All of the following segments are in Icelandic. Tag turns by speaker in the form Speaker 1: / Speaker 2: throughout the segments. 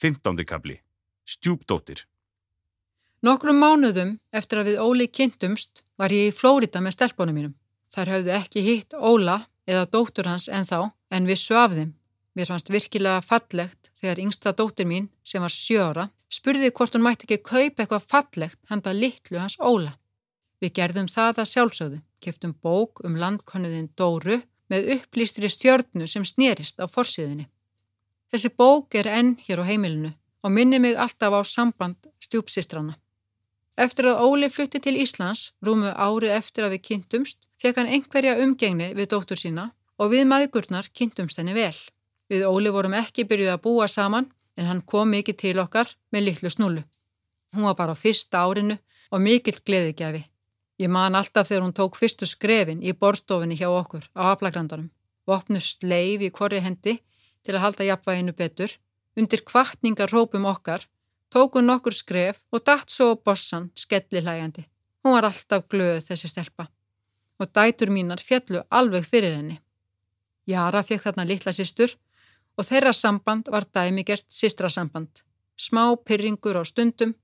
Speaker 1: 15. kabli. Stjúpdóttir.
Speaker 2: Nokkrum mánuðum eftir að við Óli kynntumst var ég í Flórida með stelpunum mínum. Þar hafði ekki hitt Óla eða dóttur hans en þá en vissu af þeim. Mér fannst virkilega fallegt þegar yngsta dóttir mín sem var sjóra spurði hvort hún mætti ekki kaupa eitthvað fallegt handa litlu hans Óla. Við gerðum það að sjálfsögðu, keftum bók um landkonniðin Dóru með upplýstri stjörnu sem snerist á forsiðinni. Þessi bók er enn hér á heimilinu og minni mig alltaf á samband stjúpsistrana. Eftir að Óli flutti til Íslands, rúmu árið eftir að við kynntumst, fekk hann einhverja umgengni við dóttur sína og við maðgurnar kynntumst henni vel. Við Óli vorum ekki byrjuð að búa saman en hann kom mikið til okkar með litlu snúlu. Hún var bara á fyrsta árinu og mikill gleðigjafi. Ég man alltaf þegar hún tók fyrstu skrefin í borstofinni hjá okkur á aflagrandanum. Vopnu sleif í korri hendi til að halda jafnvæginu betur, undir kvartningar rópum okkar, tóku nokkur skref og datt svo bossan skelli hlægandi. Hún var alltaf glöð þessi stelpa og dætur mínar fjallu alveg fyrir henni. Jara fekk þarna litla sýstur og þeirra samband var dæmigert sýstrasamband. Smá pyrringur á stundum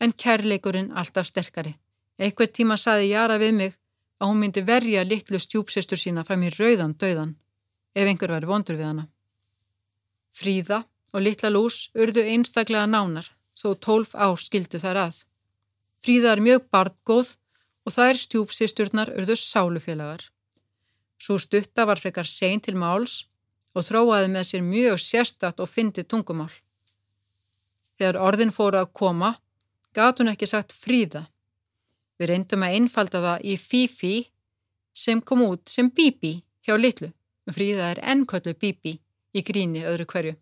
Speaker 2: en kærleikurinn alltaf sterkari. Eitthvað tíma saði Jara við mig að hún myndi verja litlu stjúpsistur sína fram í rauðan döðan ef einhver var vondur við hana. Fríða og litla lús urðu einstaklega nánar þó tólf ár skildu þar að. Fríða er mjög barngóð og þær stjúpsisturnar urðu sálufélagar. Svo stutta var frekar sein til máls og þróaði með sér mjög sérstatt og fyndi tungumál. Þegar orðin fóru að koma, gat hún ekki sagt fríða. Við reyndum að einfalda það í Fifi sem kom út sem Bibi hjá litlu. Fríða er ennköllu Bibi í gríni öðru hverju.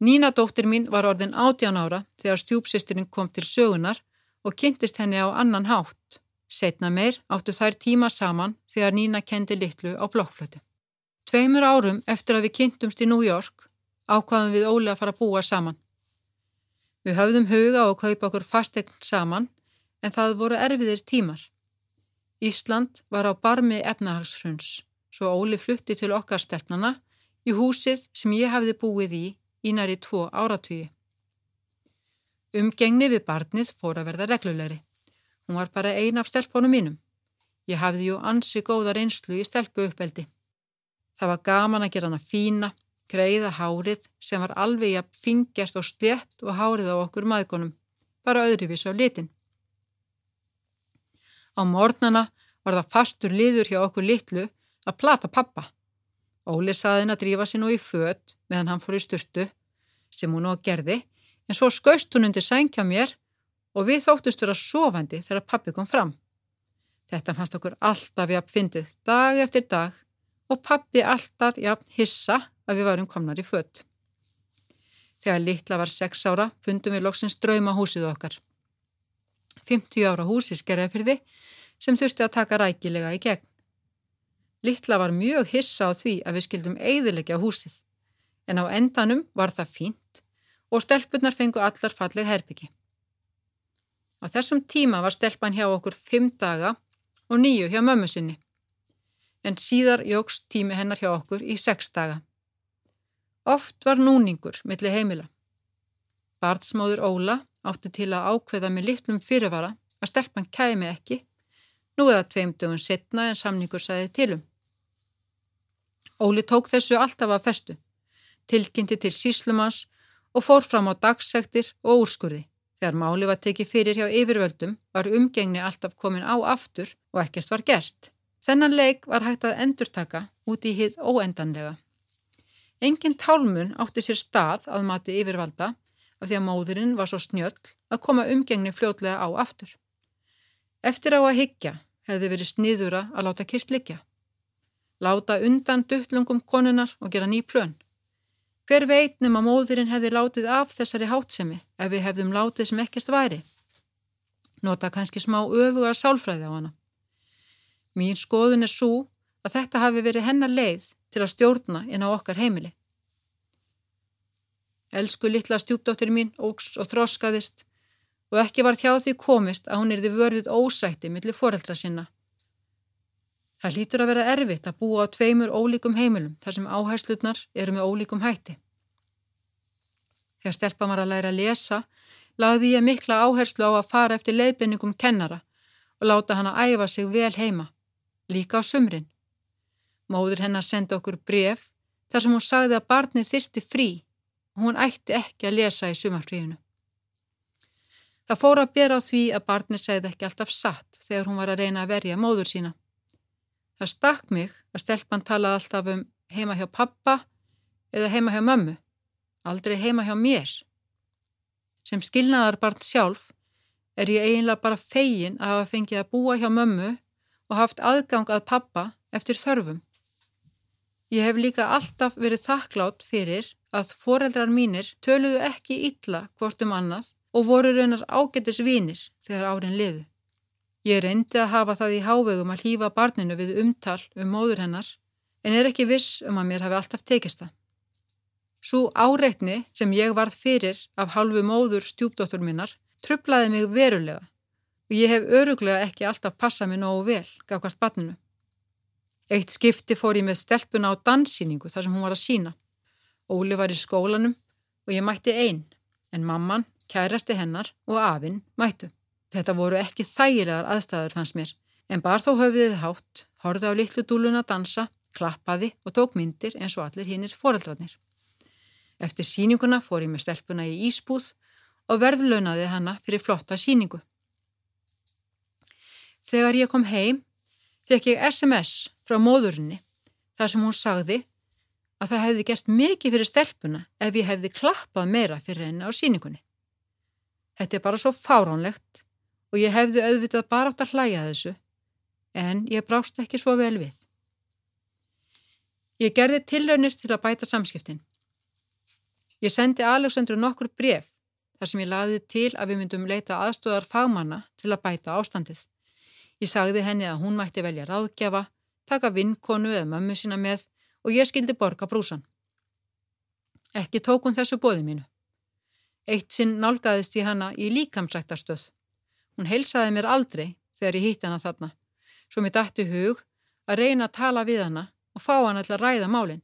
Speaker 2: Nína dóttir mín var orðin 18 ára þegar stjúpsistirinn kom til sögunar og kynntist henni á annan hátt. Setna meir áttu þær tíma saman þegar Nína kendi litlu á blokkflötu. Tveimur árum eftir að við kynntumst í New York ákvaðum við Óli að fara að búa saman. Við höfðum huga og kaupa okkur fastegn saman en það voru erfiðir tímar. Ísland var á barmi efnahagshrunns svo Óli flutti til okkar stefnana í húsið sem ég hafði búið í í næri tvo áratugi. Umgengni við barnið fór að verða reglulegri. Hún var bara ein af stelpunum mínum. Ég hafði ju ansi góða reynslu í stelpu uppeldi. Það var gaman að gera hana fína, greiða hárið sem var alveg jafn fingjart og slett og hárið á okkur maðgunum, bara öðruvís á litin. Á mornana var það fastur liður hjá okkur litlu að plata pappa. Óli saði henn að drífa sér nú í fött meðan hann fór í styrtu sem hún nú gerði en svo skaust hún undir sænkja mér og við þóttust vera sofandi þegar pappi kom fram. Þetta fannst okkur alltaf jafn fyndið dag eftir dag og pappi alltaf jafn hissa að við varum komnar í fött. Þegar litla var sex ára fundum við loksins drauma húsið okkar. 50 ára húsi þið sem þurfti að taka rækilega í gegn. Littla var mjög hissa á því að við skildum eigðilegja húsið, en á endanum var það fínt og stelpunar fengu allar falleg herbyggi. Á þessum tíma var stelpan hjá okkur fimm daga og nýju hjá mömmu sinni, en síðar jógst tími hennar hjá okkur í sex daga. Oft var núningur millir heimila. Bardsmóður Óla átti til að ákveða með litlum fyrirvara að stelpan kæmi ekki, nú eða tveim dögun setna en samningur sæði tilum. Óli tók þessu alltaf að festu, tilkynnti til síslumans og fór fram á dagsektir og úrskurði. Þegar máli var tekið fyrir hjá yfirvöldum var umgengni alltaf komin á aftur og ekkert var gert. Þennan leik var hægt að endurtaka út í hitt óendanlega. Engin tálmun átti sér stað að mati yfirvalda af því að móðurinn var svo snjöll að koma umgengni fljótlega á aftur. Eftir á að higgja hefði verið sniðura að láta kyrt liggja láta undan duttlungum konunar og gera ný plön. Hver veit nema móðurinn hefði látið af þessari hátsemi ef við hefðum látið sem ekkert væri? Nota kannski smá öfuga sálfræði á hana. Mín skoðun er svo að þetta hafi verið hennar leið til að stjórna inn á okkar heimili. Elsku litla stjúpdóttir mín ógs og þróskaðist og ekki var hjá því komist að hún erði vörðið ósætti millir foreldra sinna Það hlýtur að vera erfitt að búa á tveimur ólíkum heimilum þar sem áherslutnar eru með ólíkum hætti. Þegar stelpa var að læra að lesa, lagði ég mikla áherslu á að fara eftir leiðbenningum kennara og láta hann að æfa sig vel heima, líka á sumrin. Móður hennar sendi okkur bref þar sem hún sagði að barnið þyrti frí og hún ætti ekki að lesa í sumarfríinu. Það fór að bera á því að barnið segði ekki alltaf satt þegar hún var að reyna að verja móður sína. Það stakk mig að stelpann talaði alltaf um heima hjá pappa eða heima hjá mömmu, aldrei heima hjá mér. Sem skilnaðar barn sjálf er ég eiginlega bara fegin að hafa fengið að búa hjá mömmu og haft aðgang að pappa eftir þörfum. Ég hef líka alltaf verið þakklátt fyrir að foreldrar mínir töluðu ekki illa hvort um annað og voru raunar ágættis vinir þegar árin liðu. Ég reyndi að hafa það í hávegum að hlýfa barninu við umtal um móður hennar en er ekki viss um að mér hafi alltaf tekist það. Svo áreitni sem ég varð fyrir af halvu móður stjúpdóttur minnar trublaði mig verulega og ég hef öruglega ekki alltaf passað mig nógu vel gafkvært barninu. Eitt skipti fór ég með stelpuna á danssýningu þar sem hún var að sína. Óli var í skólanum og ég mætti einn, en mamman, kærasti hennar og afinn mættu. Þetta voru ekki þægilegar aðstæður fannst mér, en bar þó höfðið hátt, horði á litlu dúlun að dansa, klappaði og tók myndir eins og allir hinnir foreldrarnir. Eftir síninguna fór ég með stelpuna í Ísbúð og verðlaunaði hanna fyrir flotta síningu. Þegar ég kom heim, fekk ég SMS frá móðurinni þar sem hún sagði að það hefði gert mikið fyrir stelpuna ef ég hefði klappað meira fyrir henni á síningunni. Þetta er bara svo fáránlegt og ég hefði auðvitað bara átt að hlæja þessu en ég brást ekki svo vel við. Ég gerði tilraunir til að bæta samskiptin. Ég sendi Aleksandru nokkur bref þar sem ég laði til að við myndum leita aðstóðar fagmanna til að bæta ástandið. Ég sagði henni að hún mætti velja ráðgjafa, taka vinkonu eða mömmu sína með og ég skildi borga brúsan. Ekki tók hún þessu bóði mínu. Eitt sinn nálgæðist ég hana í líkamsræktarstöð. Hún heilsaði mér aldrei þegar ég hýtti hana þarna, svo mér dætti hug að reyna að tala við hana og fá hana til að ræða málinn.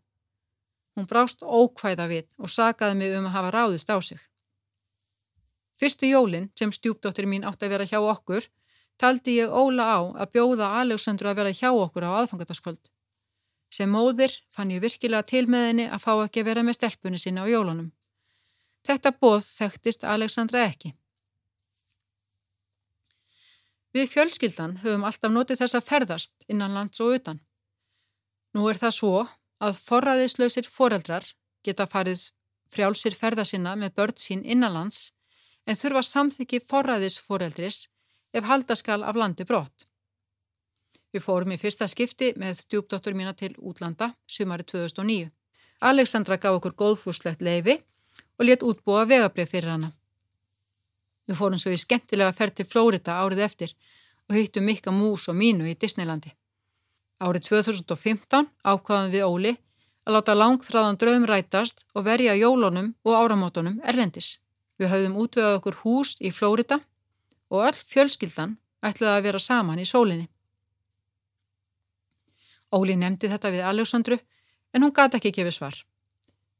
Speaker 2: Hún brást ókvæða við og sagaði mig um að hafa ráðist á sig. Fyrstu jólinn sem stjúpdóttir mín átti að vera hjá okkur taldi ég Óla á að bjóða Aleksandru að vera hjá okkur á aðfangataskvöld. Sem móðir fann ég virkilega til með henni að fá ekki að vera með stelpunni sinna á jólunum. Þetta bóð þekktist Aleksandra ekki. Við fjölskyldan höfum alltaf notið þess að ferðast innan lands og utan. Nú er það svo að forraðislausir foreldrar geta farið frjálsir ferðasinna með börn sín innanlands en þurfa samþyggi forraðisforeldris ef haldaskal af landi brott. Við fórum í fyrsta skipti með stjúpdóttur mína til útlanda sumari 2009. Alexandra gaf okkur góðfúslegt leifi og let útbúa vegabrið fyrir hana. Við fórum svo í skemmtilega ferð til Flórida árið eftir og hittum mikka mús og mínu í Disneylandi. Árið 2015 ákvaðum við Óli að láta langþráðan draum rætast og verja jólunum og áramótonum erlendis. Við höfðum útvegað okkur hús í Flórida og öll fjölskyldan ætlaði að vera saman í sólinni. Óli nefndi þetta við Aljósandru en hún gata ekki gefið svar.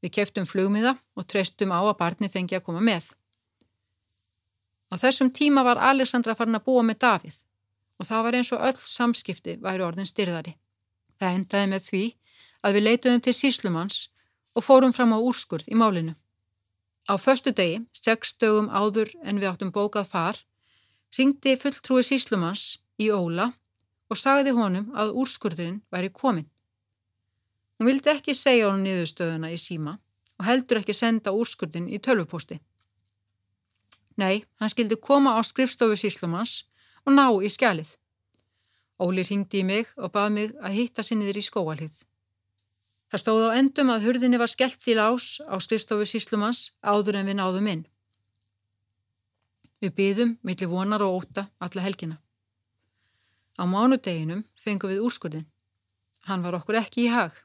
Speaker 2: Við keftum flugmiða og treystum á að barni fengi að koma með. Á þessum tíma var Aljósandra farin að búa með Davíð og það var eins og öll samskipti væri orðin styrðari. Það endaði með því að við leituðum til síslumanns og fórum fram á úrskurð í málinu. Á förstu degi, sex dögum áður en við áttum bókað far, ringdi fulltrúi síslumans í Óla og sagði honum að úrskurðurinn væri komin. Hún vildi ekki segja honum niðurstöðuna í síma og heldur ekki senda úrskurðin í tölvupósti. Nei, hann skildi koma á skrifstofu síslumans og ná í skjalið. Óli ringdi í mig og bað mig að hitta sinniður í skóalið. Það stóð á endum að hurðinni var skellt til ás á skrifstofu síslumans áður en við náðum inn. Við byðum millir vonar og óta alla helgina. Á mánudeginum fengum við úrskurðin. Hann var okkur ekki í hag.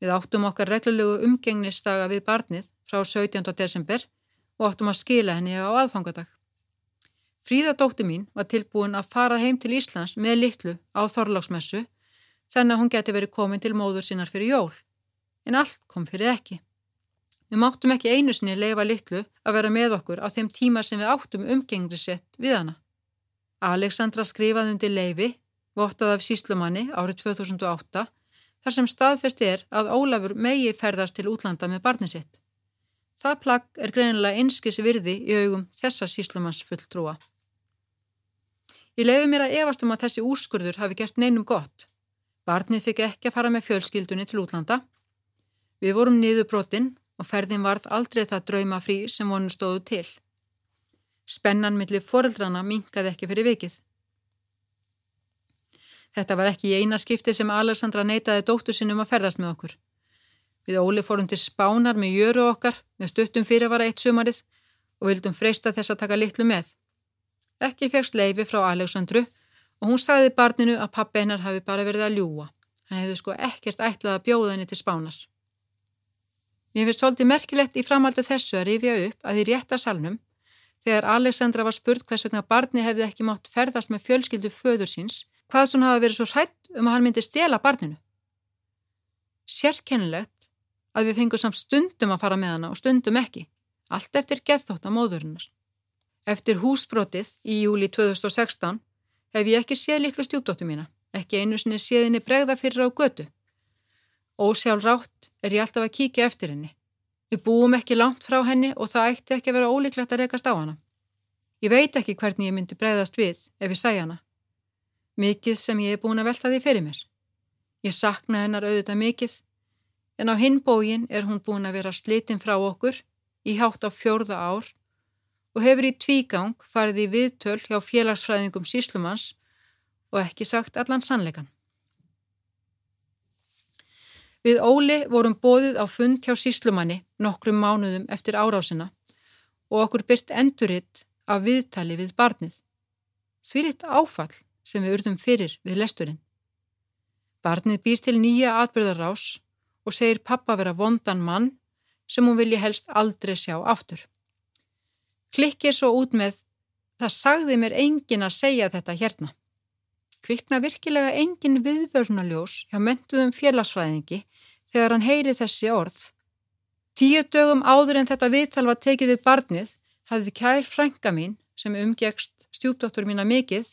Speaker 2: Við áttum okkar reglulegu umgengnistaga við barnið frá 17. desember og áttum að skila henni á aðfangadag. Fríða dótti mín var tilbúin að fara heim til Íslands með litlu á Þorláksmessu þannig að hún geti verið komin til móður sinnar fyrir jól. En allt kom fyrir ekki. Við máttum ekki einu sinni leifa litlu að vera með okkur á þeim tíma sem við áttum umgengri sett við hana. Alexandra skrifaði undir leifi, vottað af síslumanni árið 2008, þar sem staðfest er að Ólafur megi ferðast til útlanda með barni sitt. Það plagg er greinilega einskis virði í augum þessa síslumanns fulltrúa. Ég lefi mér að efast um að þessi úrskurður hafi gert neinum gott. Barnið fikk ekki að fara með fjölskyldunni til útlanda. Við vorum niðurbrotinn og ferðin varð aldrei það drauma frí sem vonum stóðu til. Spennan millir foreldrana minkaði ekki fyrir vikið. Þetta var ekki í eina skipti sem Alessandra neytaði dóttu sinnum að ferðast með okkur. Við Óli fórum til spánar með jöru okkar með stuttum fyrirvara eitt sumarið og vildum freista þess að taka litlu með. Ekki fegst leifi frá Alessandru og hún sagði barninu að pappi hennar hafi bara verið að ljúa. Hann hefði sko ekkert ætlað að bjóða henni til spánar. Mér finnst svolítið merkilegt í framaldu þessu að rifja upp að í rétta salnum, þegar Alessandra var spurt hvers vegna barni hefði ekki mátt ferðast með fjölskyldu föður síns, hvaðst hún hafa verið svo hrætt um að hann myndi stela barninu. Sérkennilegt að við fengum samt stundum að fara með hana og stundum ekki, allt eftir gethótt á móðurinnar. Eftir húsbrotið í júli 2016 hef ég ekki séð litlu stjúpdóttu mína, ekki einu sinni séðinni bregða fyrir á götu. Ósjálf rátt er ég alltaf að kíkja eftir henni. Við búum ekki langt frá henni og það ætti ekki að vera ólíklegt að rekast á hana. Ég veit ekki hvernig ég myndi bregðast við ef ég sæ hana. Mikið sem ég er búin að velta því fyrir mér. Ég sakna hennar auðvitað mikið, en á hinn bógin er hún búin að vera slitin frá okkur í hátt á fjórða ár og hefur í tvígang farið í viðtöl hjá félagsfræðingum síslumans og ekki sagt allan sannleikan. Við Óli vorum bóðið á fund hjá síslumanni nokkrum mánuðum eftir árásina og okkur byrt enduritt af viðtali við barnið. Því litt áfall sem við urðum fyrir við lesturinn. Barnið býr til nýja atbyrðarás og segir pappa vera vondan mann sem hún vilji helst aldrei sjá aftur. Klikkir svo út með það sagði mér engin að segja þetta hérna. Kvikna virkilega engin viðvörnaljós hjá mentuðum félagsfræðingi þegar hann heyri þessi orð. Tíu dögum áður en þetta viðtal var tekið við barnið hafði kær frænka mín sem umgegst stjúpdóttur mína mikill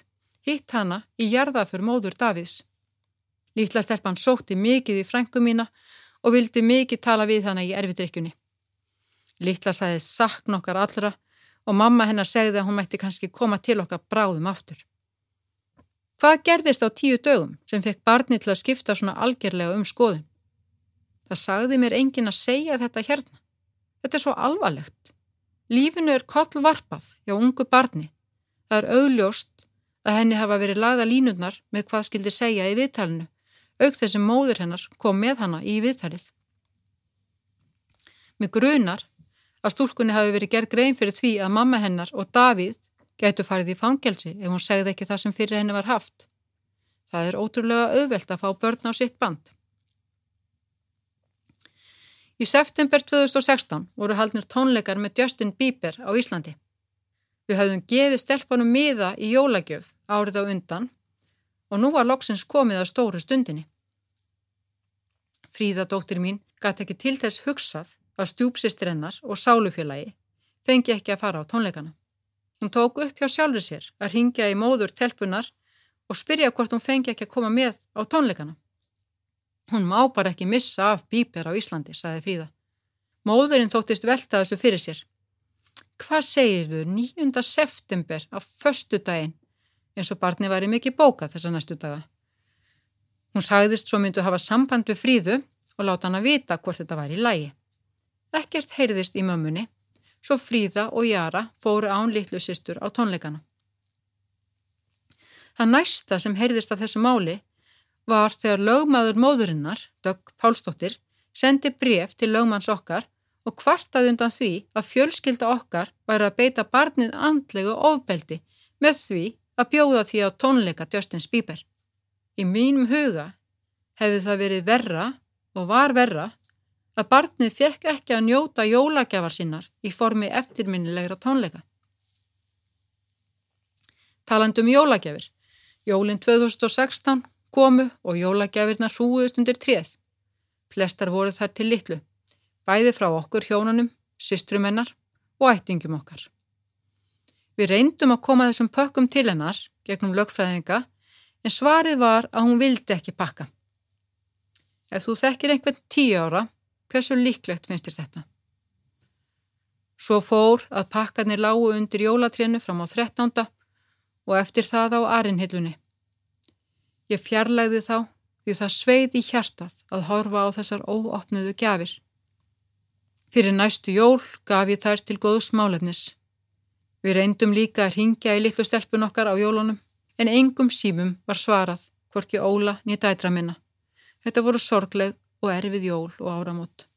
Speaker 2: hitt hana í jarðafur móður Davids. Lítla stelpann sótti mikið í frænku mína og vildi mikið tala við hana í erfidrykjunni. Lítla sagði sakn okkar allra og mamma hennar segði að hún mætti kannski koma til okkar bráðum aftur. Hvað gerðist á tíu dögum sem fekk barni til að skipta svona algjörlega um skoðun? Það sagði mér engin að segja þetta hérna. Þetta er svo alvarlegt. Lífinu er kollvarpað hjá ungu barni. Það er augljóst að henni hafa verið lagða línundnar með hvað skildi segja í viðtalinu, auk þessi móður hennar kom með hana í viðtalið. Með grunar að stúlkunni hafi verið gerð grein fyrir því að mamma hennar og Davíð gætu farið í fangelsi ef hún segði ekki það sem fyrir henni var haft. Það er ótrúlega auðvelt að fá börn á sitt band. Í september 2016 voru haldnir tónleikar með Justin Bieber á Íslandi. Við hafðum gefið stelpunum miða í jólagjöf árið á undan og nú var loksins komið að stóru stundinni. Fríða dóttir mín gæti ekki til þess hugsað að stjúpsistrennar og sálufélagi fengi ekki að fara á tónleikana. Hún tók upp hjá sjálfur sér að ringja í móður telpunar og spyrja hvort hún fengi ekki að koma með á tónleikana. Hún má bara ekki missa af bíper á Íslandi, saði Fríða. Móðurinn þóttist velta þessu fyrir sér. Hvað segir þú 9. september á förstu daginn eins og barni væri mikið bóka þessa næstu daga? Hún sagðist svo myndu hafa samband við Fríðu og láta hann að vita hvort þetta var í lægi. Ekkert heyrðist í mömmunni, svo Fríða og Jara fóru án litlu sýstur á tónleikana. Það næsta sem heyrðist af þessu máli var þegar lögmaður móðurinnar, Dögg Pálsdóttir, sendi bref til lögmanns okkar og kvartaði undan því að fjölskylda okkar væri að beita barnið andlegu ofbeldi með því að bjóða því á tónleika Justin Bieber. Í mínum huga hefði það verið verra og var verra að barnið fekk ekki að njóta jólagjafar sinnar í formi eftirminnilegra tónleika. Talandum jólagjafir. Jólinn 2016 komu og jólagjafirna hrúuðust undir tréð. Flestar voru þar til litlu. bæði frá okkur hjónunum, systrumennar og ættingum okkar. Við reyndum að koma þessum pökkum til hennar gegnum lögfræðinga en svarið var að hún vildi ekki pakka. Ef þú þekkir einhvern tíu ára, hversu líklegt finnst þér þetta? Svo fór að pakkarnir lágu undir jólatrénu fram á 13. og eftir það á arinhillunni. Ég fjarlægði þá því það sveið í hjartað að horfa á þessar óopniðu gjafir. Fyrir næstu jól gaf ég þær til góðs málefnis. Við reyndum líka að ringja í litlu stelpun okkar á jólunum en engum símum var svarað hvorki Óla nýja dætra minna. Þetta voru sorgleg og erfið jól og áramót.